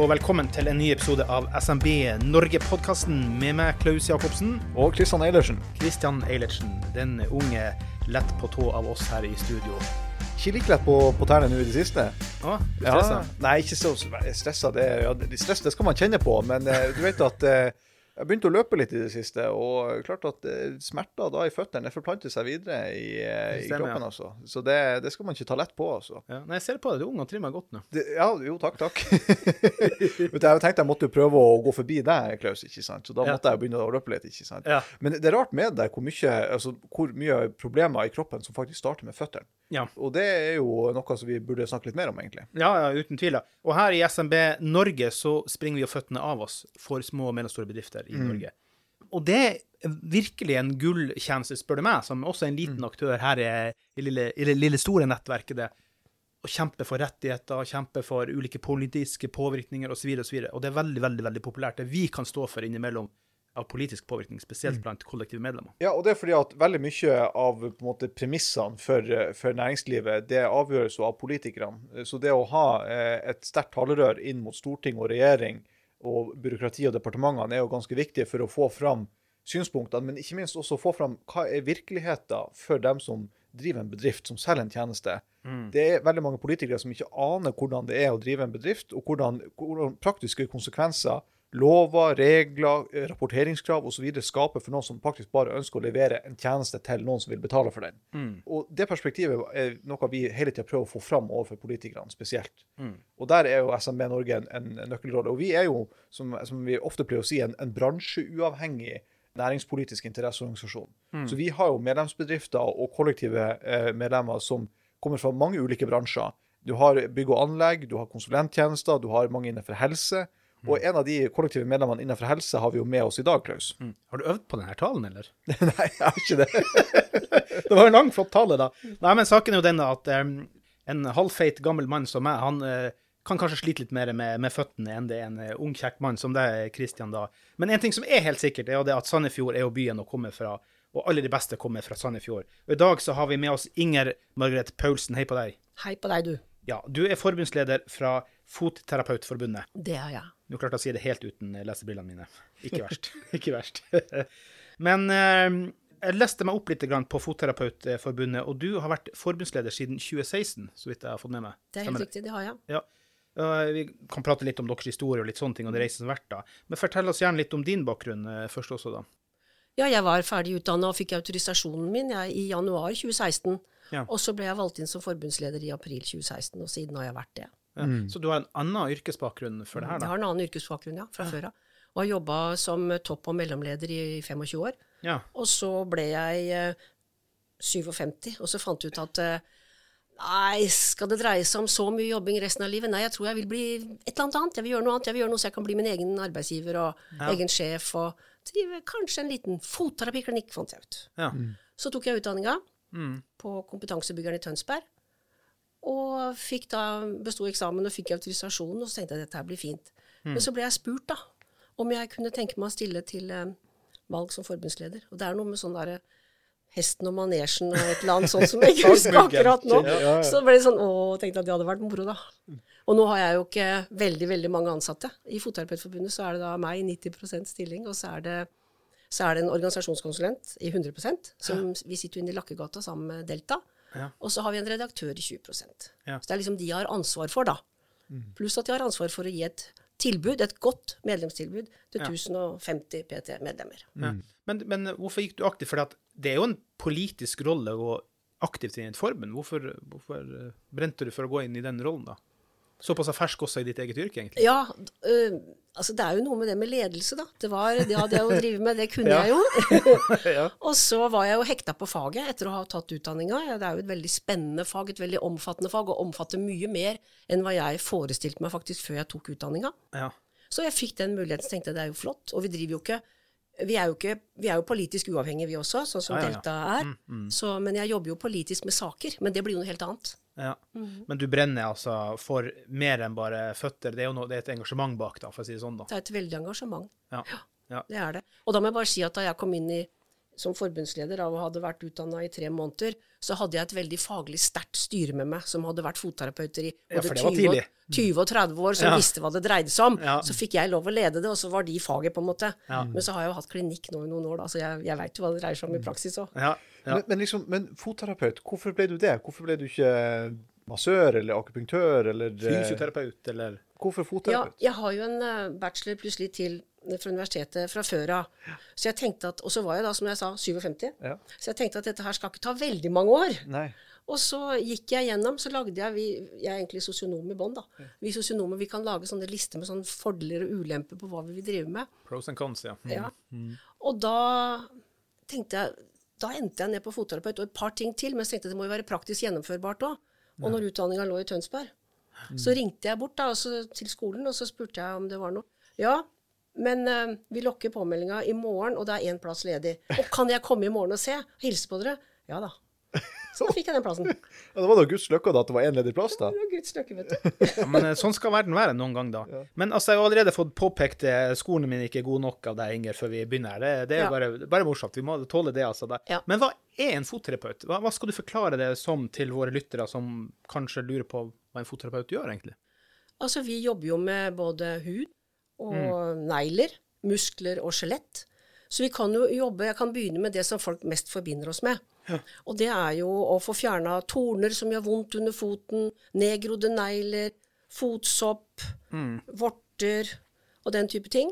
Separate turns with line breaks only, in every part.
Og velkommen til en ny episode av SMB Norge-podkasten med meg, Klaus Jacobsen.
Og Kristian Eilertsen.
Kristian Eilertsen, den unge lett på tå av oss her i studio.
Ikke like lett på, på tærne nå i det siste.
Å, du stressa?
nei, ikke så stressa. Det, ja, stress det skal man kjenne på, men eh, du vet at eh, jeg begynte å løpe litt i det siste, og klart at eh, smerter da i føttene forplanter seg videre i, eh, i kroppen. altså. Så det, det skal man ikke ta lett på. altså.
Ja. Nei, jeg ser på deg, Du er ung og trimmer godt nå.
Det, ja, jo, takk, takk. Men jeg tenkte jeg måtte prøve å gå forbi deg, Klaus, ikke sant? så da
Ja.
måtte jeg begynne å løpe litt. ikke sant?
Ja.
Men det er rart med det hvor mye, altså, hvor mye problemer i kroppen som faktisk starter med føttene.
Ja.
Og det er jo noe som vi burde snakke litt mer om, egentlig.
Ja, ja, uten tvil. Og her i SMB Norge så springer vi jo føttene av oss for små og mellomstore bedrifter i Norge. Og det er virkelig en gulltjeneste, spør du meg, som også er en liten aktør her i, det lille, lille store nettverket. det. Å kjempe for rettigheter, kjempe for ulike politiske påvirkninger osv. Og, så videre. og det er veldig veldig, veldig populært. Det vi kan stå for innimellom av politisk påvirkning, spesielt blant kollektive medlemmer.
Ja, og det er fordi at veldig mye av måte, premissene for, for næringslivet det avgjøres av politikerne. Så det å ha eh, et sterkt talerør inn mot storting og regjering og byråkrati og departementene er jo ganske viktige for å få fram synspunktene, men ikke minst også få fram hva er virkeligheten for dem som driver en bedrift, som selger en tjeneste. Det er veldig mange politikere som ikke aner hvordan det er å drive en bedrift, og hvordan, hvordan praktiske konsekvenser lover, regler, eh, rapporteringskrav osv. skaper for noen som faktisk bare ønsker å levere en tjeneste til noen som vil betale for den. Og Det perspektivet er noe vi hele tida prøver å få fram overfor politikerne spesielt. Og Der er jo SMB Norge en, en nøkkelrolle. Og vi er jo, som, som vi ofte pleier å si, en, en bransjeuavhengig næringspolitisk interesseorganisasjon. Så vi har jo medlemsbedrifter og kollektive eh, medlemmer som kommer fra mange ulike bransjer. Du har bygg og anlegg, du har konsulenttjenester, du har mange innenfor helse. Og en av de kollektive medlemmene innenfor helse har vi jo med oss i dag, Klaus.
Har du øvd på denne talen, eller?
Nei, jeg har ikke det.
Det var en lang, flott tale, da. Nei, men saken er jo denne at um, en halvfeit gammel mann som meg, han uh, kan kanskje slite litt mer med, med føttene enn det en uh, ung, kjekk mann som deg, Kristian, da. Men en ting som er helt sikkert, er jo det at Sandefjord er jo byen å komme fra, og alle de beste kommer fra Sandefjord. Og i dag så har vi med oss Inger Margaret Paulsen. Hei på deg.
Hei på deg, du.
Ja, du er forbundsleder fra Fotterapeutforbundet.
Det er jeg.
Nå klarte jeg å si det helt uten lesebrillene mine. Ikke verst. Ikke verst. Men eh, jeg leste meg opp litt på Fotterapeutforbundet, og du har vært forbundsleder siden 2016, så vidt jeg har fått med meg.
Det er helt riktig, det har jeg.
Ja. Vi kan prate litt om deres historie og litt sånne ting, og det reisen som har vært da. Men fortell oss gjerne litt om din bakgrunn eh, først også, da.
Ja, jeg var ferdig utdanna og fikk autorisasjonen min jeg, i januar 2016.
Ja.
Og så ble jeg valgt inn som forbundsleder i april 2016, og siden har jeg vært det.
Ja. Så du har en annen yrkesbakgrunn for det her,
Jeg har en annen yrkesbakgrunn, ja, fra før av. Og har jobba som topp- og mellomleder i 25 år.
Ja.
Og så ble jeg eh, 57, og så fant jeg ut at eh, Nei, skal det dreie seg om så mye jobbing resten av livet? Nei, jeg tror jeg vil bli et eller annet annet. Jeg vil gjøre noe annet. Jeg vil gjøre noe så jeg kan bli min egen arbeidsgiver og egen sjef og drive kanskje en liten fotterapiklinikk, fant jeg ut.
Ja.
Så tok jeg utdanninga
Mm.
på Kompetansebyggeren i Tønsberg. Og fikk da, besto eksamen og fikk autorisasjonen, og så tenkte jeg at dette her blir fint.
Mm.
Men så ble jeg spurt da, om jeg kunne tenke meg å stille til eh, valg som forbundsleder. Og det er noe med sånn derre hesten og manesjen og et eller annet sånt som jeg ikke husker akkurat nå. Så ble det sånn, å, tenkte at det hadde vært moro da. Og nå har jeg jo ikke veldig, veldig mange ansatte. I Fotterapeutforbundet så er det da meg i 90% stilling, og så er det så er det en organisasjonskonsulent i 100% som Vi sitter jo inne i Lakkegata sammen med Delta.
Ja.
Og så har vi en redaktør i 20
Ja.
Så det er liksom de jeg har ansvar for, da. Pluss at jeg har ansvar for å gi et tilbud, et godt medlemstilbud, til
Ja.
1050 PT-medlemmer.
Ja. Men, men hvorfor gikk du aktivt? For det er jo en politisk rolle å gå aktivt inn i et forbund. Hvorfor, hvorfor eh, brente du for å gå inn i den rollen, da? Såpass fersk også i ditt eget yrke, egentlig.
Ja, øh, Altså, det er jo noe med det med ledelse, da. Det, var, det hadde jeg jo drevet med, det kunne
Ja.
jeg jo.
ja.
Og så var jeg jo hekta på faget etter å ha tatt utdanninga. Ja, det er jo et veldig spennende fag, et veldig omfattende fag, og omfatter mye mer enn hva jeg forestilte meg faktisk før jeg tok utdanninga.
ja.
Så jeg fikk den muligheten, så tenkte jeg det er jo flott. Og vi driver jo ikke vi er jo, ikke, vi er jo politisk uavhengige, vi også, sånn som
Ja, ja, ja.
Delta er. Så, men jeg jobber jo politisk med saker. Men det blir jo noe helt annet.
Ja.
Mhm.
Men du brenner altså for mer enn bare føtter. Det er jo noe, det er et engasjement bak, da, for å si det sånn. da.
Det er et veldig engasjement.
Ja. Ja.
Det er det. Og da må jeg bare si at da jeg kom inn i, som forbundsleder og hadde vært utdanna i tre måneder, så hadde jeg et veldig faglig sterkt styre med meg, som hadde vært fotterapeuter i både
ja,
20, og, 20, og 30 år, som
Ja.
visste hva det dreide seg om.
Ja.
Så fikk jeg lov å lede det, og så var de faget, på en måte.
Ja.
Men så har jeg jo hatt klinikk nå i noen år, da, så jeg, jeg veit jo hva det dreier seg om i praksis òg.
Ja. Ja.
Men, men liksom, men fotterapeut, hvorfor ble du det? Hvorfor ble du ikke massør eller akupunktør eller eh,
Fysioterapeut, eller
Hvorfor
Ja,
fotterapeut?
jeg har jo en eh, bachelor plutselig til fra universitetet fra før av. Så jeg tenkte at, Og så var jeg da, som jeg sa, 57.
Ja.
Så jeg tenkte at dette her skal ikke ta veldig mange år.
Nei.
Og så gikk jeg gjennom, så lagde jeg vi, Jeg er egentlig sosionom i bånn, da. Vi sosionomer vi kan lage sånne lister med sånne fordeler og ulemper på hva vi vil drive med.
pros and cons, ja. Mm.
Ja. Og da tenkte jeg Da endte jeg ned på fotterapeut og et par ting til, men jeg tenkte det må jo være praktisk gjennomførbart òg. Og når utdanninga lå i Tønsberg, så ringte jeg bort da, altså, til skolen og så spurte jeg om det var noe. Ja, men uh, vi lokker påmeldinga i morgen, og det er én plass ledig. Og kan jeg komme i morgen og se? Hilse på dere? Ja da. Så da fikk jeg den plassen.
Ja, det var da Guds lykke da at det var én ledig plass, da.
Det var Guds lykke, vet du.
Ja, men eh, sånn skal verden være noen gang, da. Men altså, jeg har allerede fått påpekt at skolen min ikke er god nok av deg, Inger, før vi begynner her. Det, det er
Ja.
bare, bare morsomt. Vi må tåle det, altså. Da.
Ja.
Men hva er en fotterapeut? Hva, hva skal du forklare det som til våre lyttere som kanskje lurer på hva en fotterapeut gjør, egentlig?
Altså, vi jobber jo med både hud og negler, muskler og skjelett. Så vi kan jo jobbe Jeg kan begynne med det som folk mest forbinder oss med. Og det er jo å få fjerna torner som gjør vondt under foten, nedgrodde negler, fotsopp, vorter og den type ting.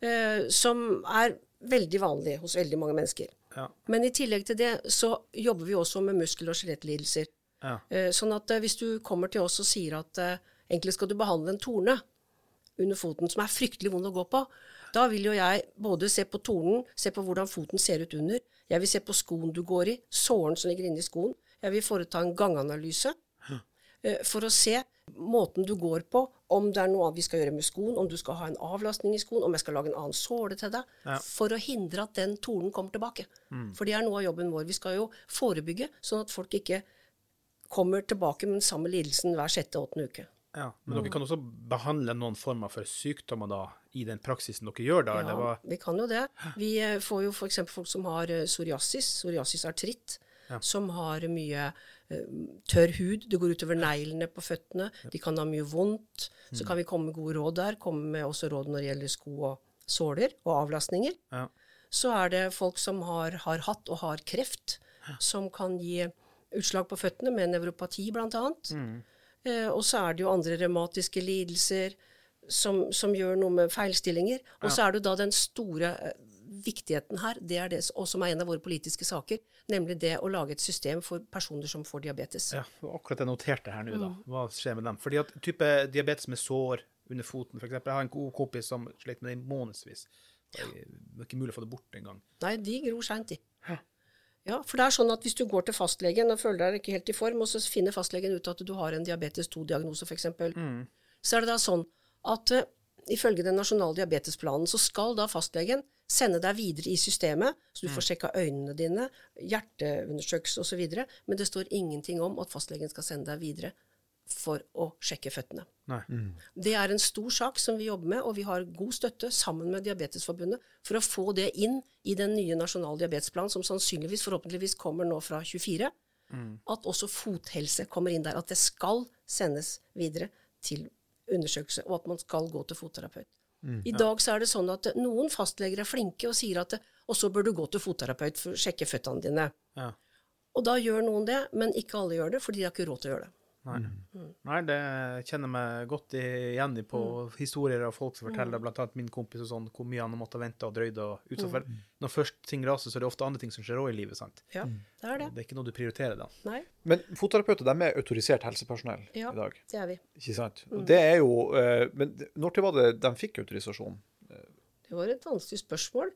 Eh, som er veldig vanlig hos veldig mange mennesker.
Ja.
Men i tillegg til det så jobber vi også med muskel- og skjelettlidelser.
Ja.
Eh, Sånn at eh, hvis du kommer til oss og sier at eh, egentlig skal du behandle en torne under foten som er fryktelig vond å gå på, da vil jo jeg både se på tornen, se på hvordan foten ser ut under. Jeg vil se på skoen du går i, såren som ligger inni skoen. Jeg vil foreta en ganganalyse eh, for å se måten du går på, om det er noe vi skal gjøre med skoen, om du skal ha en avlastning i skoen, om jeg skal lage en annen såle til deg, for å hindre at den tornen kommer tilbake. For det er noe av jobben vår. Vi skal jo forebygge, sånn at folk ikke kommer tilbake med den samme lidelsen hver sjette-åttende uke.
Ja. Men dere kan også behandle noen former for sykdommer da, i den praksisen dere gjør, da?
Ja, vi kan jo det. Vi eh, får jo f.eks. folk som har eh, psoriasis, psoriasisartritt, som har mye eh, tørr hud. Det går utover neglene på føttene. De kan ha mye vondt. Så kan vi komme med gode råd der. Komme med også råd når det gjelder sko og såler og avlastninger.
Ja.
Så er det folk som har, har hatt og har kreft, som kan gi utslag på føttene med nevropati bl.a. Eh, og så er det jo andre revmatiske lidelser som, som gjør noe med feilstillinger. Og så er det da den store eh, viktigheten her, det er det og som er en av våre politiske saker, nemlig det å lage et system for personer som får diabetes.
Ja, akkurat jeg noterte her nå, da.
Mm.
Hva skjer med dem? Fordi at type diabetes med sår under foten, eksempel. Jeg har en god kompis som slet med det i månedsvis. Det er ikke mulig å få det bort engang.
Nei, de gror seint, de. Ja, for det er sånn at hvis du går til fastlegen og føler deg ikke helt i form, og så finner fastlegen ut at du har en diabetes 2-diagnose f.eks., mm. så er det da sånn at uh, ifølge den nasjonale diabetesplanen så skal da fastlegen sende deg videre i systemet, så du får sjekka øynene dine, hjerteundersøkelse osv., men det står ingenting om at fastlegen skal sende deg videre for å sjekke føttene.
Nei.
Det er en stor sak som vi jobber med, og vi har god støtte sammen med Diabetesforbundet for å få det inn i den nye nasjonale diabetesplanen, som sannsynligvis, forhåpentligvis, kommer nå fra 24. At også fothelse kommer inn der. At det skal sendes videre til undersøkelse, og at man skal gå til fotterapeut. I dag så er det sånn at noen fastleger er flinke og sier at og så bør du gå til fotterapeut for å sjekke føttene dine.
Ja.
Og da gjør noen det, men ikke alle gjør det, fordi de har ikke råd til å gjøre det.
Nei. Nei, det kjenner meg godt igjen i på historier av folk som forteller, blant annet min kompis og sånn, hvor mye han har måttet vente og drøyde. og utsatt for. Når først ting raser, så er det ofte andre ting som skjer òg i livet, sant.
Ja, det er det.
Det er ikke noe du prioriterer da.
Nei,
Men fotterapeuter de er autorisert helsepersonell
Ja.
i dag.
Ja, det er vi.
Ikke sant? Og det er jo eh, Men når til var det de fikk autorisasjon?
Det var et vanskelig spørsmål.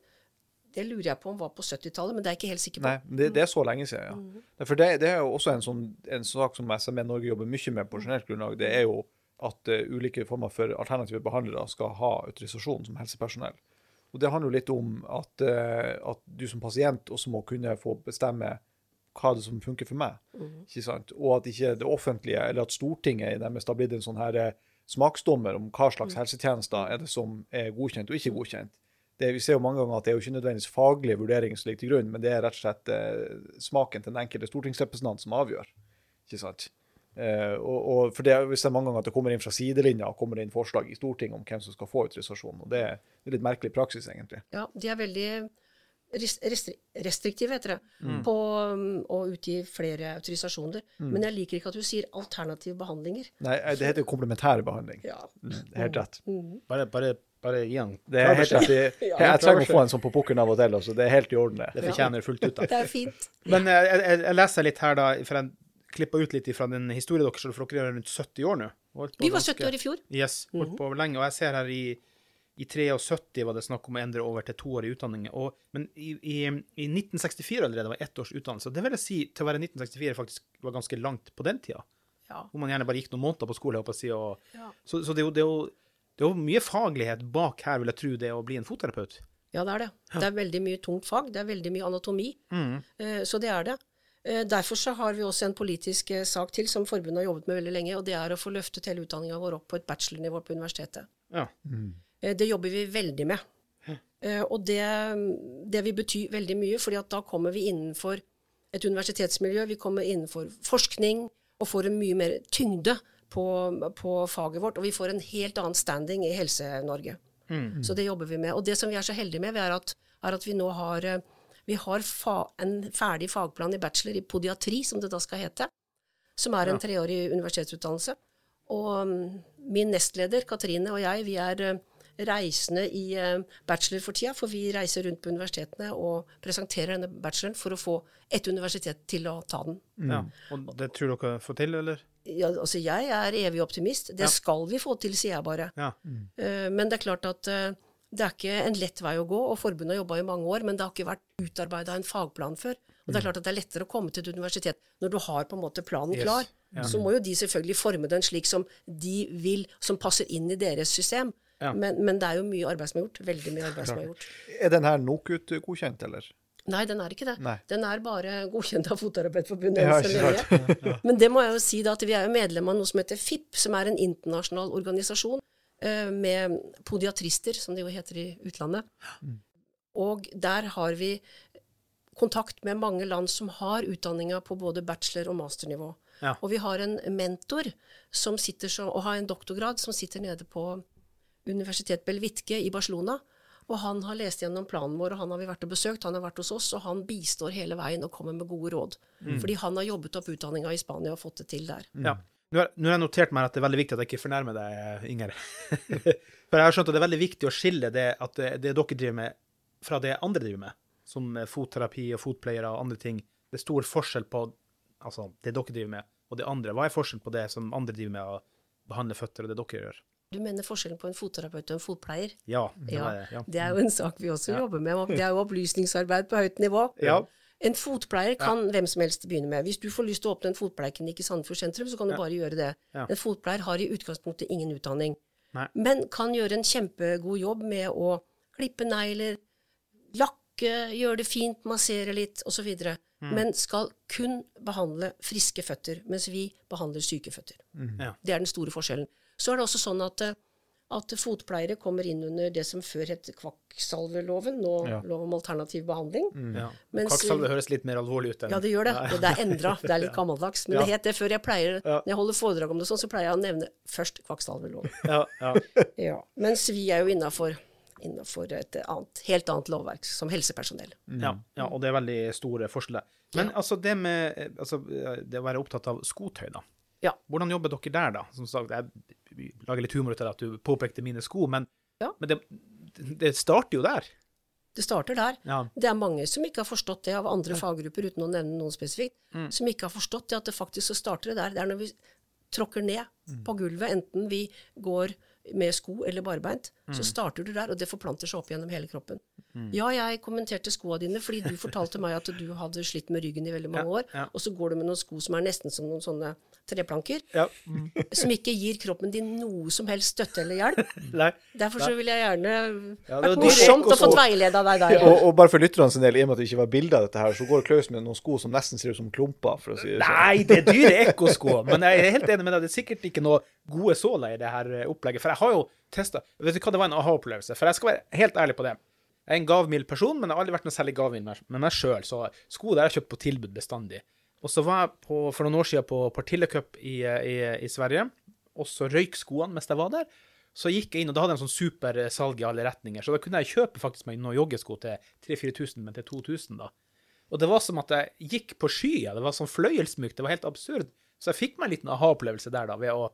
Det lurer jeg på om var på 70-tallet, men det er jeg ikke helt sikker på.
Nei, det, det er så lenge siden, ja. Mm. For det, det er jo også en, sånn, en sak som SME Norge jobber mye med på generelt grunnlag. Det er jo at uh, ulike former for alternative behandlere skal ha autorisasjon som helsepersonell. Og Det handler jo litt om at, uh, at du som pasient også må kunne få bestemme hva det er som funker for meg. ikke sant? Og at ikke det offentlige, eller at Stortinget i deres har blitt en sånn her eh, smaksdommer om hva slags helsetjenester er det som er godkjent og ikke godkjent. Det, vi ser jo mange ganger at det er jo ikke nødvendigvis faglige vurderinger som ligger til grunn, men det er rett og slett eh, smaken til den enkelte stortingsrepresentant som avgjør. ikke sant? Eh, og, og for det, Vi ser mange ganger at det kommer inn fra sidelinja og kommer inn forslag i Stortinget om hvem som skal få autorisasjon. og Det er det er litt merkelig praksis, egentlig.
Ja, de er veldig restri restriktive, heter det, på um, å utgi flere autorisasjoner. Men jeg liker ikke at du sier alternative behandlinger.
Nei, det heter komplementær behandling.
Ja.
Mm, helt rett.
Bare, bare, bare gi han
Det er helt jeg, Jeg, jeg trenger å få en sånn på pukkelen av og til, altså. Det er helt i orden, det.
Det fortjener fullt ut. da.
Det er fint.
Men eh, jeg, jeg, jeg leser litt her, da, for jeg klippa ut litt fra den historien deres, for dere er rundt 70 år nå.
Vi var 70 år i fjor.
Yes, holdt på lenge. Og jeg ser her i, i 73 var det snakk om å endre over til toårig utdanning. Og, men i, i, i 1964 allerede var ett års utdannelse. Det vil jeg si, til å være 1964 faktisk var ganske langt på den tida.
Ja.
Hvor man gjerne bare gikk noen måneder på skole. håper jeg å si, og,
Ja.
Så, så det, er jo, det, er jo, mye faglighet bak her, vil jeg tro, det å bli en fotterapeut.
Ja, det er det. Det er veldig mye tungt fag. Det er veldig mye anatomi. Mm. Så det er det. Eh, Derfor så har vi også en politisk eh, sak til som forbundet har jobbet med veldig lenge, og det er å få løftet hele utdanninga vår opp på et bachelornivå på universitetet.
Ja.
Mm. Det jobber vi veldig med. Eh, Og det, det vil bety veldig mye, fordi at da kommer vi innenfor et universitetsmiljø, vi kommer innenfor forskning og får en mye mer tyngde på, på faget vårt, og vi får en helt annen standing i Helse-Norge. Så det jobber vi med. Og det som vi er så heldige med, er at, er at vi nå har, eh, vi har fa en ferdig fagplan i bachelor i podiatri, som det da skal hete, som er en treårig universitetsutdannelse. Og mm, min nestleder, Katrine, og jeg, vi er eh, reisende i eh, bachelor for tida, for vi reiser rundt på universitetene og presenterer denne bacheloren for å få et universitet til å ta den.
ja. Og det tror dere får til, eller?
Ja, altså jeg er evig optimist. Det skal vi få til, sier jeg bare.
Ja.
Mm. Men det er klart at eh, det er ikke en lett vei å gå, og forbundet har jobba i mange år, men det har ikke vært utarbeida en fagplan før. Og det er klart at det er lettere å komme til et universitet når du har på en måte planen
Yes.
klar. Så må jo de selvfølgelig forme den slik som de vil, som passer inn i deres system.
Ja.
Men, men det er jo mye arbeid som er gjort. Veldig mye arbeid som er gjort.
Er den her NOKUT-godkjent, eller?
Nei, den er ikke det.
Nei.
Den er bare godkjent av Fotterapeutforbundet
Ja.
Men det må jeg jo si da, at vi er jo medlem av noe som heter FIP, som er en internasjonal organisasjon eh, med podiatrister, som det jo heter i utlandet. Og der har vi kontakt med mange land som har utdanninga på både bachelor- og masternivå.
Ja.
Og vi har en mentor som sitter så, og har en doktorgrad som sitter nede på Universitet Belvitke i Barcelona. Og han har lest gjennom planen vår, og han har vi vært og besøkt. Han har vært hos oss, og han bistår hele veien og kommer med gode råd. Fordi han har jobbet opp utdanninga i Spania og fått det til der.
Ja. Nå har, jeg notert meg at det er veldig viktig at jeg ikke fornærmer deg, Inger. For jeg har skjønt at det er veldig viktig å skille det at det, det dere driver med, fra det andre driver med. Som fotterapi og fotpleiere og andre ting. Det er stor forskjell på altså, det dere driver med, og det andre. Hva er forskjellen på det som andre driver med, å behandle føtter, og det dere gjør?
Du mener forskjellen på en fotterapeut og en fotpleier?
Ja. det
Ja,
det, ja.
det er jo en sak vi også jobber med. Det er jo opplysningsarbeid på høyt nivå.
Ja.
En fotpleier kan hvem som helst begynne med. Hvis du får lyst til å åpne en fotpleieklinikk i Sandefjord sentrum, så kan du bare gjøre det. En fotpleier har i utgangspunktet ingen utdanning,
Nei.
men kan gjøre en kjempegod jobb med å klippe negler, lakke, gjøre det fint, massere litt osv.
Mm.
Men skal kun behandle friske føtter, mens vi behandler syke føtter.
Ja.
Det er den store forskjellen. Så er det også sånn at, eh, at fotpleiere kommer inn under det som før het kvakksalveloven, nå
Ja.
lov om alternativ behandling.
ja.
Mens-
Kvakksalve høres litt mer alvorlig ut enn
Ja, det gjør det. Det, det er endra. Det er litt gammeldags. Men
Ja.
det het det før. Jeg pleier,
Ja.
Når jeg holder foredrag om det sånn, så pleier jeg å nevne først kvakksalveloven.
Ja, ja.
Ja. Mens vi er jo innafor et annet, helt annet lovverk, som helsepersonell.
Ja, ja, og det er veldig store forskjeller. Men altså det med altså, det å være opptatt av skotøy, da.
Ja.
Hvordan jobber dere der, da? Som sagt, jeg lager litt humor ut av at du påpekte mine sko, men,
Ja.
men det, det starter jo der.
Det starter der.
Ja.
Det er mange som ikke har forstått det av andre faggrupper, uten å nevne noen spesifikt,
Mm.
som ikke har forstått det at det faktisk så starter det der. Det er når vi tråkker ned
Mm.
på gulvet, enten vi går med sko eller barbeint,
Mm.
så starter du der, og det forplanter seg opp gjennom hele kroppen. Ja, jeg kommenterte skoa dine fordi du fortalte meg at du hadde slitt med ryggen i veldig mange år,
ja.
og så går du med noen sko som er nesten som noen sånne treplanker,
Ja.
som ikke gir kroppen din noe som helst støtte eller hjelp.
Nei.
Derfor så vil jeg gjerne
Ja,
Vært morsomt å få veilede av deg der.
Og, og bare for lytterne sin del, i og med at det ikke var bilde av dette her, så går Klaus med noen sko som nesten ser ut som klumper, for å si det sånn.
Nei, det er dyre ekkosko. Men jeg er helt enig med deg. Det er sikkert ikke noe gode såler i det her eh, opplegget. For jeg har jo testa Vet du hva, det var en aha-opplevelse. For jeg skal være helt ærlig på det. Jeg er en gavmild person, men jeg har aldri vært noe særlig gavmild med meg sjøl. Så sko der har jeg kjøpt på tilbud bestandig. Og så var jeg på, for noen år siden på Partillecup i, i, i Sverige, og så røyk skoene mens jeg var der. Så gikk jeg inn, og da hadde jeg en sånn supersalg i alle retninger. Så da kunne jeg kjøpe faktisk meg noen joggesko til 3000-4000, men til 2000, da. Og det var som at jeg gikk på skya. Det var sånn fløyelsmykt. Det var helt absurd. Så jeg fikk meg en liten aha-opplevelse der, da, ved å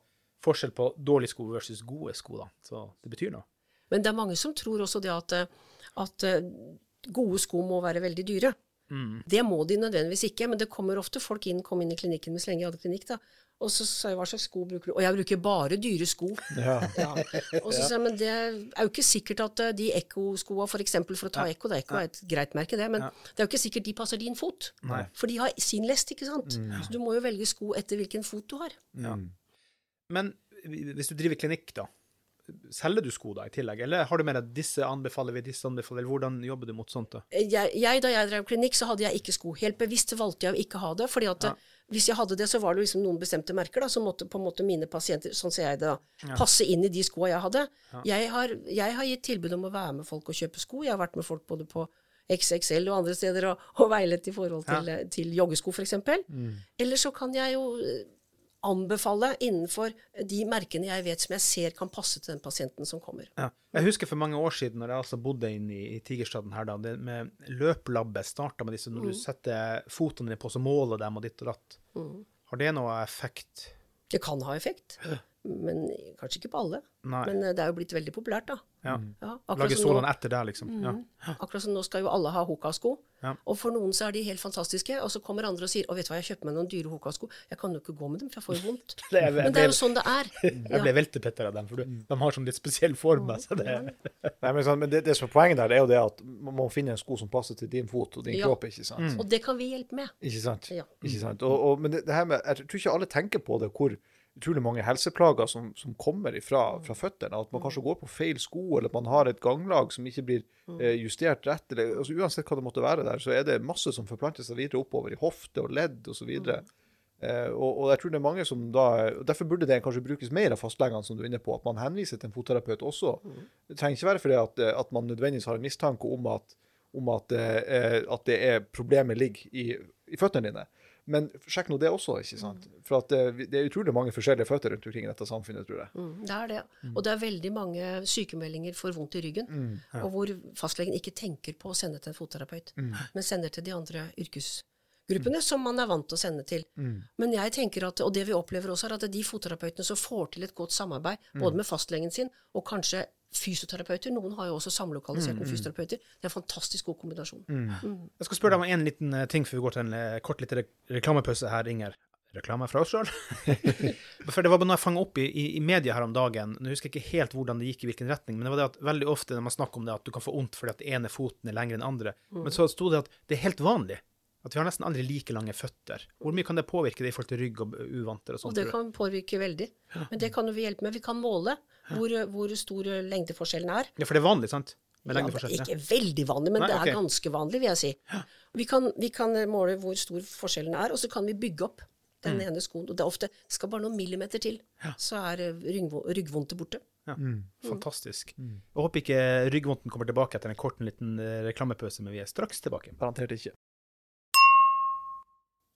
forskjell på dårlige sko versus gode sko, da. Så det betyr noe.
Men det er mange som tror også det at, eh, at eh, gode sko må være veldig dyre.
Mm.
Det må de nødvendigvis ikke, men det kommer ofte folk inn, kom inn i klinikken med så lenge jeg hadde klinikk, da. Og så sa jeg hva slags sko bruker du? Og jeg bruker bare dyre sko.
Ja.
Ja. Og så sa jeg, men det er jo ikke sikkert at eh, de Ekko-skoa, for eksempel for å ta Ekko, det er Ekko er et greit merke det, men det er jo ikke sikkert de passer din fot.
Nei.
For de har sin lest, ikke sant. Så du må jo velge sko etter hvilken fot du har.
Men hvis du driver klinikk, da. Selger du sko da i tillegg, eller har du mer at disse anbefaler vi, disse anbefaler Hvordan jobber du mot sånt, da?
jeg, jeg, da jeg drev klinikk, så hadde jeg ikke sko. Helt bevisst valgte jeg å ikke ha det. fordi at ja. hvis jeg hadde det, så var det liksom noen bestemte merker da, som måtte på en måte mine pasienter, sånn ser jeg det da, passe inn i de skoa jeg hadde. Jeg, har, jeg har gitt tilbud om å være med folk og kjøpe sko. Jeg har vært med folk både på XXL og andre steder og, og veiledet i forhold til, ja. til joggesko, f.eks. Mm. Eller så kan jeg jo anbefale innenfor de merkene jeg vet som jeg ser kan passe til den pasienten som kommer.
Ja. Jeg husker for mange år siden, når jeg altså bodde inne i, i Tigerstaden her, da, det med løplabbe starta med disse når du setter fotene dine på, så måler dem og ditt og datt. Har det noe effekt?
Det kan ha effekt, men kanskje ikke på alle.
Nei.
Men eh, det er jo blitt veldig populært, da.
Ja.
Ja,
Lage
som
sålene etter der, liksom. Ja.
akkurat som nå skal jo alle ha Hoka-sko.
Ja.
Og for noen så er de helt fantastiske, og så kommer andre og sier 'Å, vet du hva, jeg kjøper meg noen dyre Hoka-sko'. Jeg kan jo ikke gå med dem, for jeg får jo vondt.
Det er-
Men det er jo sånn det er.
Jeg ble veltepetter av dem, for de har sånn litt spesiell form. Altså, det,
Nei, men, sånn, men det, det som er poenget der, det er jo det at man må finne en sko som passer til din fot og din
Ja.
kropp. ikke sant?
Og det kan vi hjelpe med.
Ikke sant?
Ja.
Ikke sant? Og, og, men det, det her med, jeg tror ikke alle tenker på det, hvor utrolig mange helseplager som, som kommer ifra, fra føttene. At man kanskje går på feil sko, eller at man har et ganglag som ikke blir eh, justert rett. Eller, altså, uansett hva det måtte være der, så er det masse som forplanter seg videre oppover i hofte og ledd osv. Eh, og, og jeg tror det er mange som da, og Derfor burde det kanskje brukes mer av fastlegene, som du er inne på. At man henviser til en fotterapeut også. Det trenger ikke være fordi at, eh, at man nødvendigvis har en mistanke om at, om at, eh, at det er problemet ligger i, i føttene dine. Men sjekk nå det også, ikke sant? For at det, det er utrolig mange forskjellige føtter rundt omkring i dette samfunnet, tror jeg.
Mm, det er det. Og det er veldig mange sykemeldinger for vondt i ryggen, og hvor fastlegen ikke tenker på å sende til en fotterapeut, men sender til de andre yrkesgruppene som man er vant til å sende til. Men jeg tenker at, og det vi opplever også, er at de fotterapeutene som får til et godt samarbeid, både med fastlegen sin og kanskje fysioterapeuter, noen har jo også samlokalisert med fysioterapeuter, det er en fantastisk god kombinasjon.
Jeg skal spørre deg om en liten eh, ting før vi går til en eh, kort litt re reklamepause her, Inger. Reklame fra oss sjøl. For det var noe jeg fanga opp i, i, i media her om dagen. Nå husker jeg ikke helt hvordan det gikk, i hvilken retning, men det var det at veldig ofte når man snakker om det, at du kan få vondt fordi at den ene foten er lengre enn den andre. Men så sto det at det er helt vanlig. At vi har nesten aldri like lange føtter. Hvor mye kan det påvirke det i forhold til rygg og uvanter og
Og det kan påvirke veldig. Men det kan jo vi hjelpe med. Vi kan måle hvor, hvor stor lengdeforskjellen er.
Ja, for det er vanlig, sant? Med
Ja, det er ikke veldig vanlig, men
Nei,
det er ganske vanlig, vil jeg si. Vi kan, vi kan måle hvor stor forskjellen er, og så kan vi bygge opp den
Mm.
ene skoen. Og det er ofte skal bare noen millimeter til, så er eh, ryggvondtet borte.
Ja. Fantastisk. Jeg håper ikke ryggvondten kommer tilbake etter en kort liten eh, reklamepause, men vi er straks tilbake.
Garantert ikke.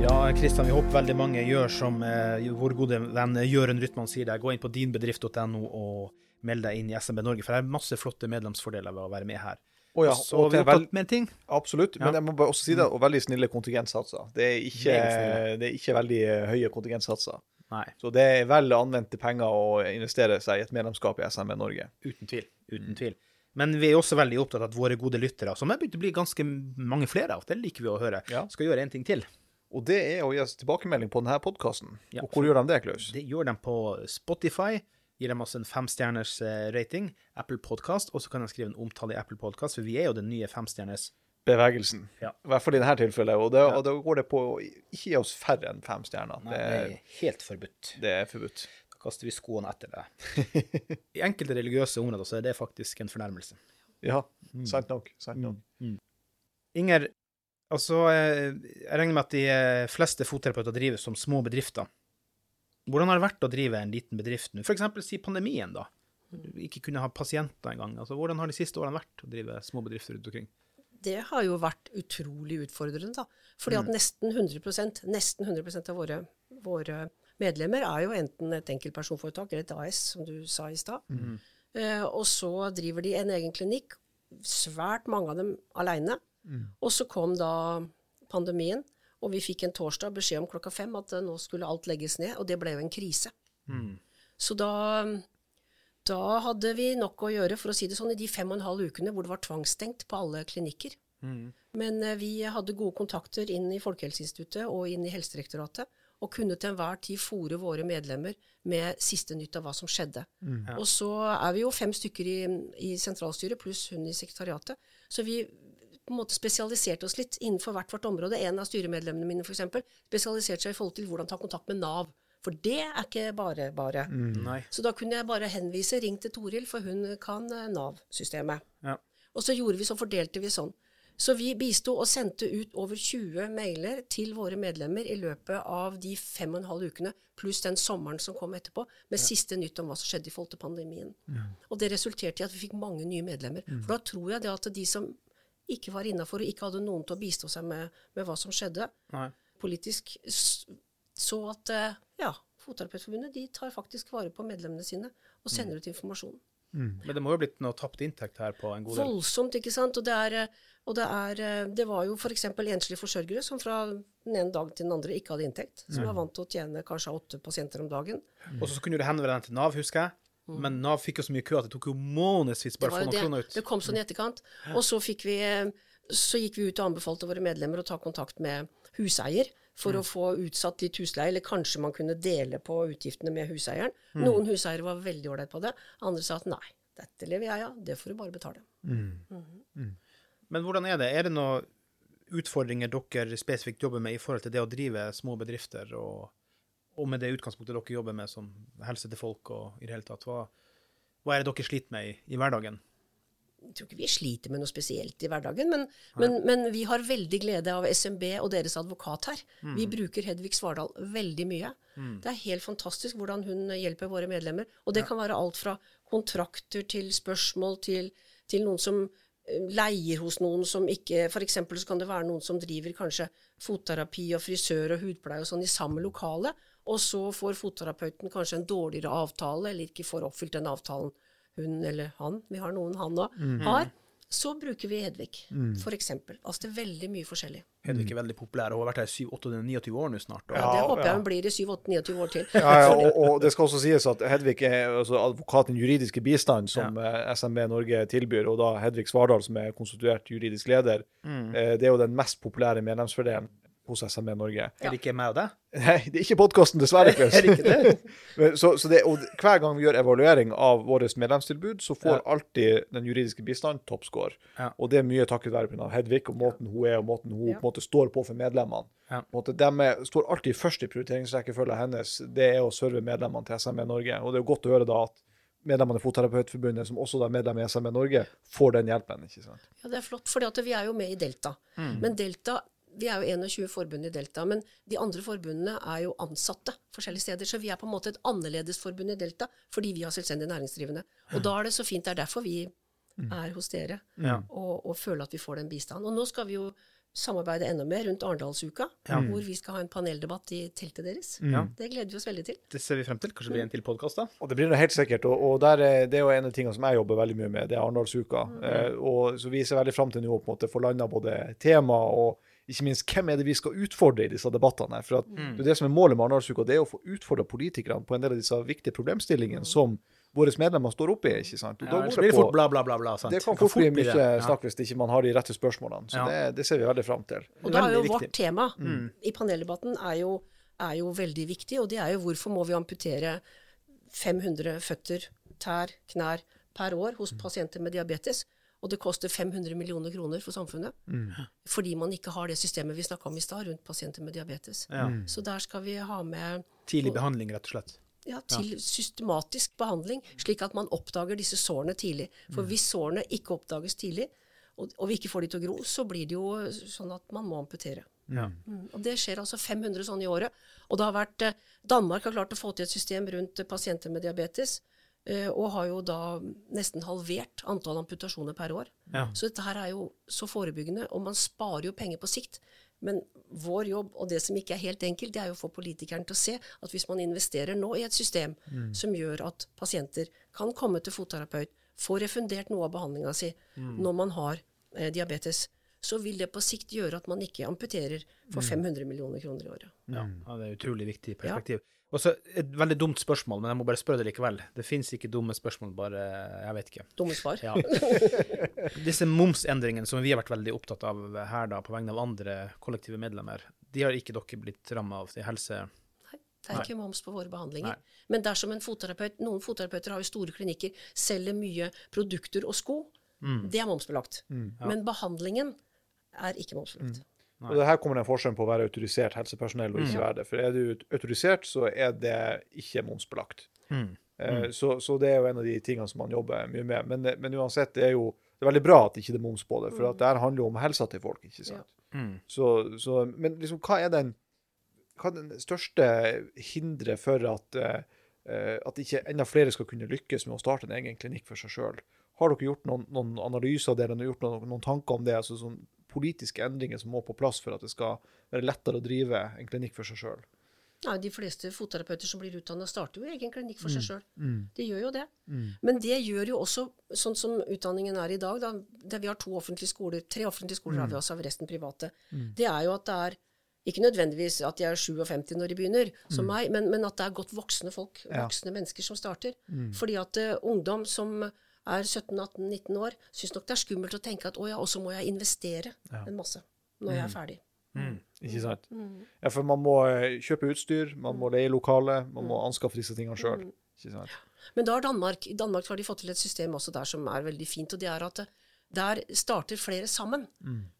Ja, Kristian, vi håper veldig mange gjør som eh, vår gode venn Jørund Rytman sier der. Gå inn på dinbedrift.no og meld deg inn i SMB Norge, for det er masse flotte medlemsfordeler ved å være med her.
Å ja,
så
og
vi
har
tatt med en ting.
absolutt. Men jeg må bare også si det, og veldig snille kontingentsatser. Det er ikke, det er ikke veldig eh, høye kontingentsatser.
Nei,
Så det er vel anvendte penger å investere seg i et medlemskap i SMB Norge.
uten tvil. Uten tvil. Men vi er også veldig opptatt av at våre gode lyttere, som er begynt å bli ganske mange flere av, det liker vi å høre,
Ja.
skal gjøre en ting til.
Og det er å gi oss tilbakemelding på denne podkasten.
Ja,
og hvor gjør de det, Klaus?
Det gjør de på Spotify. Gir dem oss en femstjerners eh, rating. Apple Podcast. Og så kan de skrive en omtale i Apple Podcast, for vi er jo den nye femstjerners
Bevegelsen.
Ja.
I hvert fall i dette tilfellet. Og, det,
Ja.
og da går det på å ikke gi oss færre enn fem stjerner.
Nei,
Det, er-
helt forbudt.
det er forbudt.
Da kaster vi skoene etter det. I enkelte religiøse områder så er det faktisk en fornærmelse.
Ja, sant nok. Sant nok.
Inger, altså, jeg regner med at de eh, fleste fotterapeuter drives som små bedrifter. Hvordan har det vært å drive en liten bedrift nå? For eksempel si pandemien, da. Ikke kunne ha pasienter engang. Altså, hvordan har de siste årene vært å drive små bedrifter rundt omkring?
Det har jo vært utrolig utfordrende, da. Fordi at nesten 100% nesten 100 av våre, våre medlemmer er jo enten et enkeltpersonforetak eller et AS, som du sa i stad. Eh, og så driver de en egen klinikk, svært mange av dem aleine. Og så kom da pandemien, og vi fikk en torsdag beskjed om klokka fem at eh, nå skulle alt legges ned, og det ble jo en krise. Så da, da hadde vi nok å gjøre, for å si det sånn, i de fem og en halv ukene hvor det var tvangsstengt på alle klinikker. Men eh, vi hadde gode kontakter inn i Folkehelseinstituttet og inn i Helsedirektoratet, og kunne til enhver tid fòre våre medlemmer med siste nytt av hva som skjedde. Og så er vi jo fem stykker i, i sentralstyret, pluss hun i sekretariatet, så vi på en måte spesialiserte oss litt innenfor hvert vårt område. En av styremedlemmene mine for eksempel, spesialiserte seg i forhold til hvordan ta kontakt med Nav. For det er ikke bare bare.
Mm,
Så da kunne jeg bare henvise, ring til Toril, for hun kan eh, Nav-systemet.
Ja.
Og så gjorde vi så fordelte vi sånn. Så vi bisto og sendte ut over 20 mailer til våre medlemmer i løpet av de fem og en halv ukene, pluss den sommeren som kom etterpå, med siste nytt om hva som skjedde i forhold til pandemien. Og det resulterte i at vi fikk mange nye medlemmer. For da tror jeg det at de som ikke var innafor og ikke hadde noen til å bistå seg med, med hva som skjedde
Nei.
politisk, så at eh, ja, Fotterapeutforbundet de tar faktisk vare på medlemmene sine og sender ut informasjon.
Men det må jo ha blitt noe tapt inntekt her på en god del.
Voldsomt, ikke sant. Og det, er, eh, og det, er, eh, det var jo f.eks. enslige forsørgere som fra den ene dagen til den andre ikke hadde inntekt. Som var vant til å tjene kanskje åtte pasienter om dagen.
Og så kunne du henvende deg til Nav, husker jeg. Men Nav fikk jo så mye kø at det tok jo månedsvis
Mm.
Bare å få noen kroner ut.
Det kom sånn i etterkant. Og så vi eh, så gikk vi ut og anbefalte våre medlemmer å ta kontakt med huseier for
Mm.
å få utsatt litt husleie, eller kanskje man kunne dele på utgiftene med huseieren.
Mm.
Noen huseiere var veldig ålreit på det, andre sa at nei, dette lever jeg av, det får du bare betale.
Men hvordan er det? Er det noen utfordringer dere spesifikt jobber med i forhold til det å drive små bedrifter, og, og med det utgangspunktet dere jobber med som helse til folk og i det hele tatt? Hva, hva er det dere sliter med i, i hverdagen?
Jeg tror ikke vi sliter med noe spesielt i hverdagen, men, men, men vi har veldig glede av SMB og deres advokat her. Vi bruker Hedvig Svardal veldig mye. Det er helt fantastisk hvordan hun hjelper våre medlemmer. Og det kan være alt fra kontrakter til spørsmål til, til noen som leier hos noen som ikke For eksempel så kan det være noen som driver kanskje fotterapi og frisør og hudpleie og sånn i samme lokale, og så får fotterapeuten kanskje en dårligere avtale, eller ikke får oppfylt den avtalen hun eller han, vi har noen han òg, har, så bruker vi Hedvig, for eksempel. Altså det er veldig mye forskjellig.
Hedvig er veldig populær, og har vært her i 7-28-29 år nå snart. Og,
Ja,
det håper jeg hun blir i 7-8-29 år til.
Ja, ja, og, og det skal også sies at Hedvig er altså advokaten juridiske bistand som ja. SMB Norge tilbyr, og da Hedvig Svardal, som er konstituert juridisk leder. Eh, Det er jo den mest populære medlemsfordelen hos SME Norge.
Er det ikke meg og deg?
Nei, det er ikke podkasten, dessverre. Chris.
Er det ikke det?
Så, så det, og hver gang vi gjør evaluering av vårt medlemstilbud, så får
Ja.
alltid den juridiske bistand toppscore.
Ja.
Og det er mye takket være av Hedvig og måten hun er, og måten hun
Ja.
på en måte står på for medlemmene.
Ja.
På en måte, de er, står alltid først i prioriteringsrekkefølgen hennes. Det er å serve medlemmene til SME Norge. Og det er jo godt å høre da at medlemmene i Fotterapeutforbundet, som også er medlem i SME Norge, får den hjelpen. ikke sant?
Ja, det er flott, for vi er jo med i Delta. Men Delta vi er jo 21 forbund i Delta, men de andre forbundene er jo ansatte forskjellige steder. Så vi er på en måte et annerledes forbund i Delta fordi vi har selvstendig næringsdrivende. Og da er det så fint. Det er derfor vi er hos dere
Ja.
og, og føler at vi får den bistanden. Og nå skal vi jo samarbeide enda mer rundt Arendalsuka, hvor vi skal ha en paneldebatt i teltet deres.
Ja.
Det gleder vi oss veldig til.
Det ser vi frem til. Kanskje det blir en til podkast, da?
Og det blir det helt sikkert. Og, og der er, det er jo en av tingene som jeg jobber veldig mye med, det er Arendalsuka. Eh, og så vi ser veldig frem til nå å på en måte få landa både tema og ikke minst hvem er det vi skal utfordre i disse debattene. For at det, er det som er målet med Arendalsuka, det er å få utfordra politikerne på en del av disse viktige problemstillingene som våre medlemmer står oppe i. ikke sant? Og da
Ja,
går
det
på-
fort bla, bla, bla. bla sant?
det kan fort bli mye.
Ja.
snakk hvis ikke man har de rette spørsmålene. Så
Ja.
det, det ser vi veldig fram til.
Og da er jo vårt
tema
tema i paneldebatten er jo, er jo veldig viktig, og det er jo hvorfor må vi amputere 500 føtter, tær, knær per år hos pasienter med diabetes. Og det koster 500 millioner kroner for samfunnet. Fordi man ikke har det systemet vi snakka om i stad rundt pasienter med diabetes.
Ja.
Så der skal vi ha med
Tidlig behandling, rett og slett.
ja, til systematisk behandling, slik at man oppdager disse sårene tidlig. For hvis sårene ikke oppdages tidlig, og, og vi ikke får de til å gro, så blir det jo sånn at man må amputere.
Ja.
Mm, Og det skjer altså 500 sånne i året. Og det har vært, eh, Danmark har klart å få til et system rundt eh, pasienter med diabetes, og har jo da nesten halvert antall amputasjoner per år.
Ja.
Så dette her er jo så forebyggende, og man sparer jo penger på sikt. Men vår jobb, og det som ikke er helt enkelt, det er jo å få politikeren til å se at hvis man investerer nå i et system som gjør at pasienter kan komme til fotterapeut, få refundert noe av behandlinga si når man har eh, diabetes, så vil det på sikt gjøre at man ikke amputerer for 500 millioner kroner i året.
Ja, ja, det er et utrolig viktig perspektiv. Og så Et veldig dumt spørsmål, men jeg må bare spørre det likevel. Det fins ikke dumme spørsmål, bare Jeg vet ikke.
Dumme svar.
Ja. Disse momsendringene som vi har vært veldig opptatt av her da, på vegne av andre kollektive medlemmer, de har ikke dere blitt ramma av til helse...
Nei, det er ikke moms på våre behandlinger.
Nei.
Men dersom en fotterapeut, noen fotterapeuter har jo store klinikker, selger mye produkter og sko,
Mm.
det er momsbelagt. Men behandlingen er ikke momsbelagt.
Og det her kommer den forskjellen på å være autorisert helsepersonell og ikke være det. For er du autorisert, så er det ikke momsbelagt.
Mm.
Eh, Så, så det er jo en av de tingene som man jobber mye med. Men, men uansett, det er jo det er veldig bra at ikke det er moms på det, for at det her handler jo om helsa til folk. ikke sant?
Mm.
Så, så, men liksom, hva er den, hva er den største hinderet for at, eh, at ikke enda flere skal kunne lykkes med å starte en egen klinikk for seg sjøl? Har dere gjort noen, noen analyser av det, eller gjort noen, noen tanker om det? altså sånn Politiske endringer som må på plass for at det skal være lettere å drive en klinikk for seg sjøl?
Ja, de fleste fotterapeuter som blir utdanna, starter jo egen klinikk for seg sjøl.
Mm.
De gjør jo det. Men det gjør jo også, sånn som utdanningen er i dag, da, der vi har to offentlige skoler, tre offentlige skoler har vi også, av resten private, det er jo at det er ikke nødvendigvis at de er 57 når de begynner, som meg, men, men at det er godt voksne folk, voksne mennesker som starter. Fordi at uh, ungdom som er 17-18-19 år, syns nok det er skummelt å tenke at å ja, og så må jeg investere en masse når jeg er ferdig.
Ikke sant? Ja, for man må eh, kjøpe utstyr, man må leie lokale, man må anskaffe disse tingene sjøl.
Men da har Danmark, i Danmark har de fått til et system også der som er veldig fint, og det er at der starter flere sammen.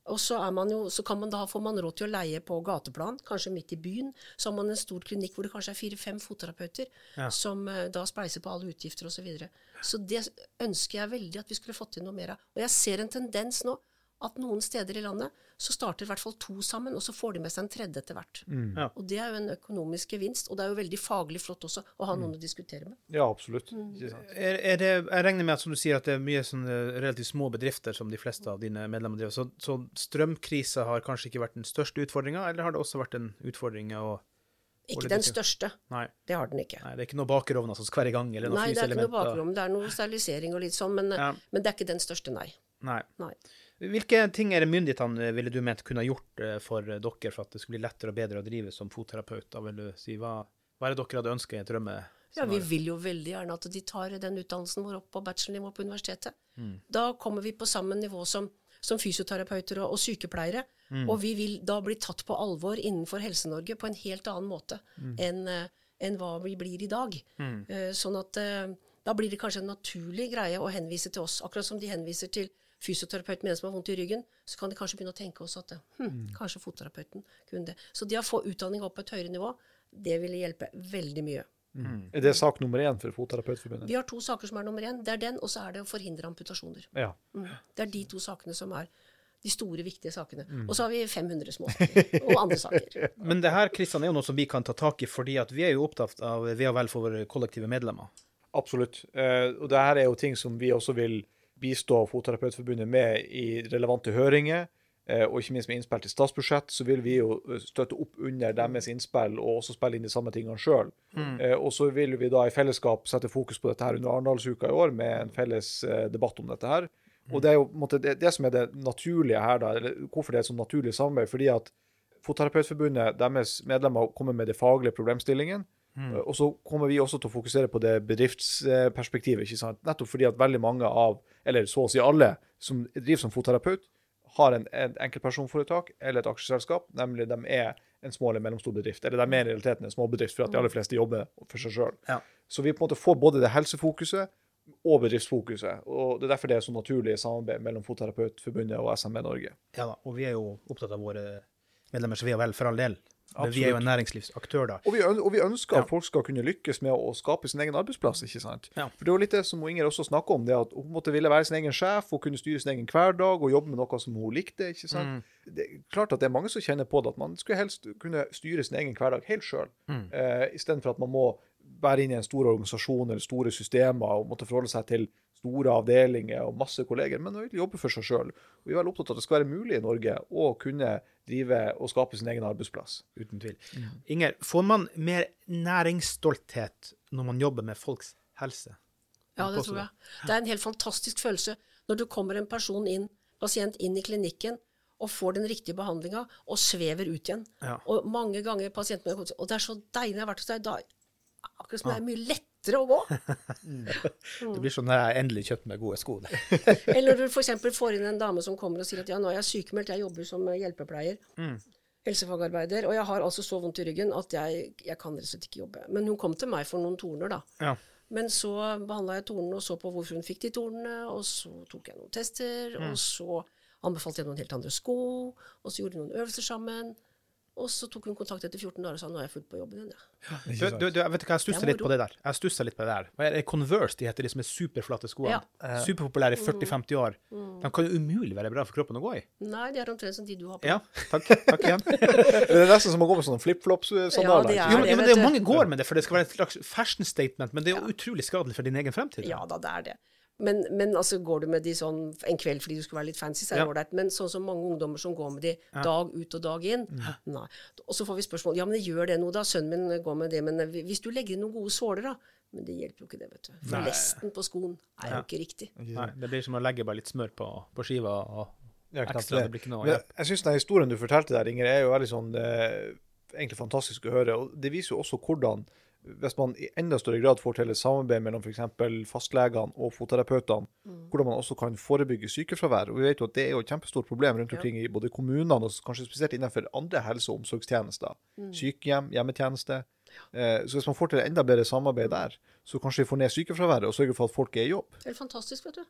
Og så, er man jo, så kan man da, får man råd til å leie på gateplan, kanskje midt i byen. Så har man en stor klinikk hvor det kanskje er fire-fem fotterapeuter
Ja.
som eh, da spleiser på alle utgifter osv. Så, videre. så det ønsker jeg veldig at vi skulle fått til noe mer av. Og jeg ser en tendens nå at noen steder i landet så starter i hvert fall to sammen, og så får de med seg en tredje etter hvert.
Ja.
Og det er jo en økonomisk gevinst, og det er jo veldig faglig flott også å ha noen å diskutere med.
Ja, absolutt. Mm.
Er, er det, jeg regner med at som du sier, at det er mye sånne relativt små bedrifter som de fleste av dine medlemmer driver. Så, så strømkrisa har kanskje ikke vært den største utfordringa, eller har det også vært en utfordring? å-
Ikke den største.
Nei,
Det har den ikke.
nei, det er ikke noe bakerovner som skal i gang? eller noe
Nei, det er ikke noe bakerovn. Det er noe sterilisering og litt sånn, men,
Ja.
men det er ikke den største, nei.
Nei.
nei.
Hvilke ting er det myndighetene ville du ment kunne ha gjort eh, for eh, dere for at det skulle bli lettere og bedre å drive som fotterapeut? Da vil du si, hva, hva er det dere hadde ønska i et drømme?
Ja, Vi vil jo veldig gjerne at de tar den utdannelsen vår opp på bachelornivå på universitetet.
Mm.
Da kommer vi på samme nivå som, som fysioterapeuter og, og sykepleiere.
Mm.
Og vi vil da bli tatt på alvor innenfor Helse-Norge på en helt annen måte
Mm.
enn en hva vi blir i dag. Uh, sånn at uh, da blir det kanskje en naturlig greie å henvise til oss. Akkurat som de henviser til fysioterapeut med en som har vondt i ryggen, så kan de kanskje begynne å tenke også at hm,
Mm.
kanskje fotterapeuten kunne det. Så det å få utdanning opp på et høyere nivå, det ville hjelpe veldig mye.
Er det sak nummer én for Fotterapeutforbundet?
Vi har to saker som er nummer én. Det er den, og så er det å forhindre amputasjoner.
Ja.
Mm. Det er de to sakene som er De store, viktige sakene. Og så har vi 500 småsaker. Og andre saker.
Men det her Kristian, er jo noe som vi kan ta tak i, fordi at vi er jo opptatt av ve og vel for våre kollektive medlemmer.
Absolutt. Eh, og det her er jo ting som vi også vil bistå Fotterapeutforbundet med i relevante høringer. eh, Og ikke minst med innspill til statsbudsjett, så vil vi jo eh, støtte opp under deres innspill og også spille inn de samme tingene sjøl. Og så vil vi da i fellesskap sette fokus på dette her under Arendalsuka i år, med en felles eh, debatt om dette her. Og det er jo måte, det, det som er det naturlige her, da, eller hvorfor det er et sånn naturlig samarbeid. fordi at Fotterapeutforbundet, deres medlemmer, kommer med de faglige problemstillingene. Og så kommer vi også til å fokusere på det bedriftsperspektivet. ikke sant? Nettopp fordi at veldig mange av, eller så å si alle, som driver som fotterapeut, har en, en enkeltpersonforetak eller et aksjeselskap, nemlig de er en små eller mellomstor bedrift. Eller de er i realiteten en småbedrift, for at de aller fleste jobber for seg sjøl.
Ja.
Så vi på en måte får både det helsefokuset og bedriftsfokuset. og Det er derfor det er så naturlig samarbeid mellom Fotterapeutforbundet og SMB Norge.
Ja da, og vi er jo opptatt av våre medlemmer, så vi er vel, for all del. Men vi er jo en næringslivsaktør, da.
Og vi, og vi ønsker
Ja.
at folk skal kunne lykkes med å, skape sin egen arbeidsplass. ikke sant?
Ja.
For Det jo litt det som Inger også snakker om, det at hun måtte ville være sin egen sjef og kunne styre sin egen hverdag og jobbe med noe som hun likte. ikke sant?
Mm.
Det er klart at det er mange som kjenner på det, at man skulle helst kunne styre sin egen hverdag helt sjøl,
Mm.
eh, istedenfor at man må være inne i en stor organisasjon eller store systemer og måtte forholde seg til store avdelinger og masse kolleger, men egentlig jobbe for seg sjøl. Vi er veldig opptatt av at det skal være mulig i Norge å kunne drive og skape sin egen arbeidsplass.
Uten tvil. Inger, får man mer næringsstolthet når man jobber med folks helse?
Ja, det tror jeg. Det er en helt fantastisk følelse når du kommer en person inn, pasient inn i klinikken og får den riktige behandlinga og svever ut igjen.
Ja.
Og mange ganger pasienten og det er så deilig jeg har vært hos deg. Da, akkurat som det er mye lettere å gå.
Det blir sånn at jeg endelig kjøpt meg gode sko.
Eller når du f.eks. får inn en dame som kommer og sier at ja, nå er jeg sykemeldt, jeg jobber som hjelpepleier. Helsefagarbeider. Og jeg har altså så vondt i ryggen at jeg, jeg kan rett og slett ikke jobbe. Men hun kom til meg for noen torner, da.
Ja.
Men så behandla jeg tornene og så på hvorfor hun fikk de tornene, og så tok jeg noen tester, og så anbefalte jeg noen helt andre sko, og så gjorde vi noen øvelser sammen. Og så tok hun kontakt etter 14 dager og sa nå er jeg fullt på jobben igjen. Ja.
Du, du, du, jeg vet ikke, jeg stusser
er
litt på det der. Jeg stusser litt på det der. Hva er det Converse, de heter de som er superflate skoene.
Ja.
Superpopulære i 40-50 år. De kan jo umulig være bra for kroppen å gå i.
Nei, de er omtrent som de du har på.
Ja, takk. Takk igjen.
Det er nesten som å gå med sånne flipflops-sandaler.
Ja, det
jo, men det er
jo
mange går med det, for det skal være et slags fashion statement, men det er jo utrolig skadelig for din egen fremtid.
Ja da, det er det. Men, men altså, går du med de sånn en kveld fordi du skulle være litt fancy, så er det
Ja.
ålreit. Men sånn som mange ungdommer som går med de dag ut og dag inn Nei. Og så får vi spørsmål ja, men det gjør det noe, da. Sønnen min går med det. Men eh, hvis du legger inn noen gode såler, da Men det hjelper jo ikke det, vet du. For lesten på skoen er jo ikke riktig.
Nei, det blir som å legge bare litt smør på, på skiva og ekstra.
det.
Blir ikke noe
Men
hjelp.
jeg syns den historien du fortalte der, Inger, er jo veldig sånn eh, egentlig fantastisk å høre. og Det viser jo også hvordan, hvis man i enda større grad får til et samarbeid mellom f.eks. fastlegene og fotterapeutene, hvordan man også kan forebygge sykefravær. Og vi vet jo at Det er jo et kjempestort problem rundt omkring i både kommunene og kanskje spesielt innenfor andre helse- og omsorgstjenester. Sykehjem, hjemmetjeneste. Eh, så hvis man får til enda bedre samarbeid der, så kanskje vi får ned sykefraværet og sørger for at folk er i jobb.
Det er fantastisk, vet du.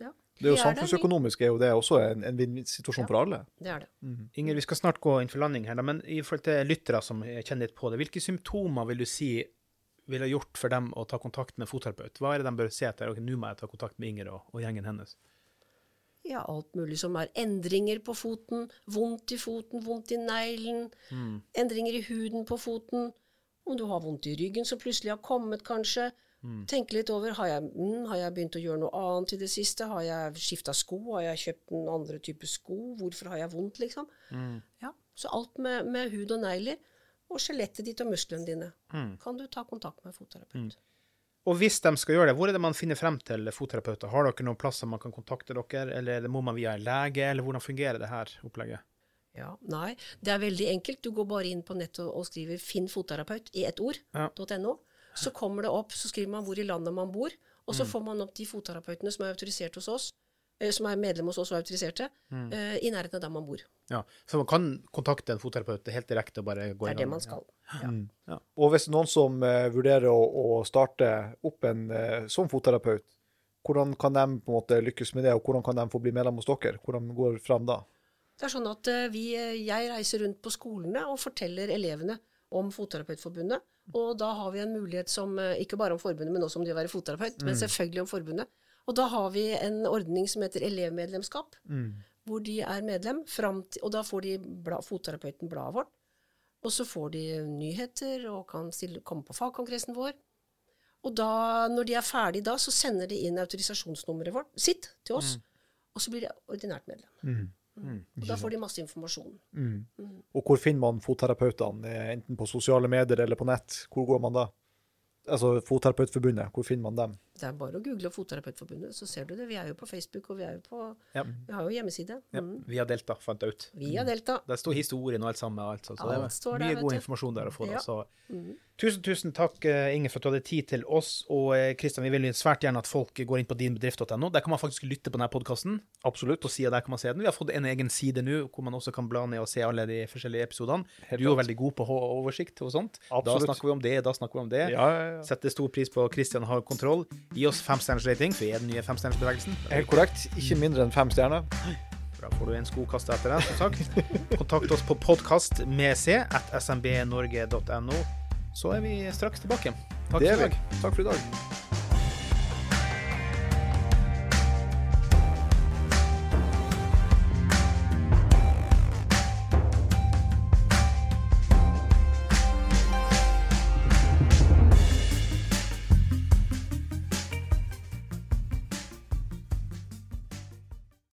Ja.
Det er jo Samfunnsøkonomisk er jo det også en, en vinn-situasjon for alle.
Det er det.
Inger, vi skal snart gå inn for landing her, men i forhold til lyttere som kjenner litt på det, hvilke symptomer vil du si ville gjort for dem å ta kontakt med fotterapeut? Hva er det de bør se etter? Ok, nå må jeg ta kontakt med Inger og, og gjengen hennes.
Ja, alt mulig som er endringer på foten, vondt i foten, vondt i neglen, endringer i huden på foten, om du har vondt i ryggen som plutselig har kommet, kanskje. Tenk litt over har jeg, mm, har jeg begynt å gjøre noe annet i det siste. Har jeg skifta sko? Har jeg kjøpt en andre type sko? Hvorfor har jeg vondt, liksom? Ja, Så alt med, med hud og negler, og skjelettet ditt og musklene dine, kan du ta kontakt med fotterapeut.
Og hvis de skal gjøre det, hvor er det man finner frem til fotterapeuter? Har dere noen plasser man kan kontakte dere, eller må man via en lege, eller hvordan fungerer det her opplegget?
Ja, Nei, det er veldig enkelt. Du går bare inn på nettet og skriver 'finn fotterapeut' i ett ord,
Ja.
.no. Så kommer det opp, så skriver man hvor i landet man bor, og
Mm.
så får man opp de fotterapeutene som er autorisert hos oss, som er medlem hos oss og autoriserte,
Mm.
eh, i nærheten av der man bor.
Ja, Så man kan kontakte en fotterapeut helt direkte og bare gå
Det er det man skal. Ja.
Og hvis noen som eh, vurderer å, å starte opp en eh, som fotterapeut, hvordan kan de på en måte lykkes med det, og hvordan kan de få bli medlem hos dere? Hvordan går det fram da?
Det er sånn at eh, vi, eh, jeg reiser rundt på skolene og forteller elevene om Fotterapeutforbundet. Og da har vi en mulighet som, eh, ikke bare om forbundet, men også om det å være fotterapeut, men selvfølgelig om forbundet. Og da har vi en ordning som heter elevmedlemskap. hvor de er medlem, til, og da får de bla, fotterapeuten bladet vårt. Og så får de nyheter og kan stille, komme på fagkongressen vår. Og da, når de er ferdig da, så sender de inn autorisasjonsnummeret vårt, sitt til oss, og så blir de ordinært medlem. Og da får de masse informasjon.
Og hvor finner man fotterapeutene? Eh, Enten på sosiale medier eller på nett? Hvor går man da? Altså Fotterapeutforbundet, hvor finner man dem?
Det er bare å google Fotterapeutforbundet, så ser du det. Vi er jo på Facebook, og vi, er jo på,
Ja.
vi har jo hjemmeside.
Ja,
Mm.
via Delta, fant jeg ut.
Via Delta.
Der står historien og alt sammen. og Alt, så, så
Alt
det er mye god
du.
informasjon der å få. Da,
Ja.
så.
mm.
Tusen, tusen takk, Inge, Inger, for at du hadde tid til oss. Og eh, Kristian, vi vil svært gjerne at folk går inn på dinbedrift.no. Der kan man faktisk lytte på denne podkasten.
Absolutt.
På sida der kan man se den. Vi har fått en egen side nå hvor man også kan bla ned og se alle de forskjellige episodene.
Helt
Du er jo veldig god på oversikt og sånt. Da snakker vi om det, da snakker vi om det.
Ja, ja, ja.
Setter stor pris på at Kristian har kontroll. Gi oss femstjerners rating, for vi er den nye femstjernersbevegelsen.
Helt korrekt. Ikke mindre enn fem stjerner.
Da får du en skokast etter den, som sagt. Kontakt oss på podkast med c at smbnorge.no. Så er vi straks tilbake. Takk for i dag.
Takk for i dag.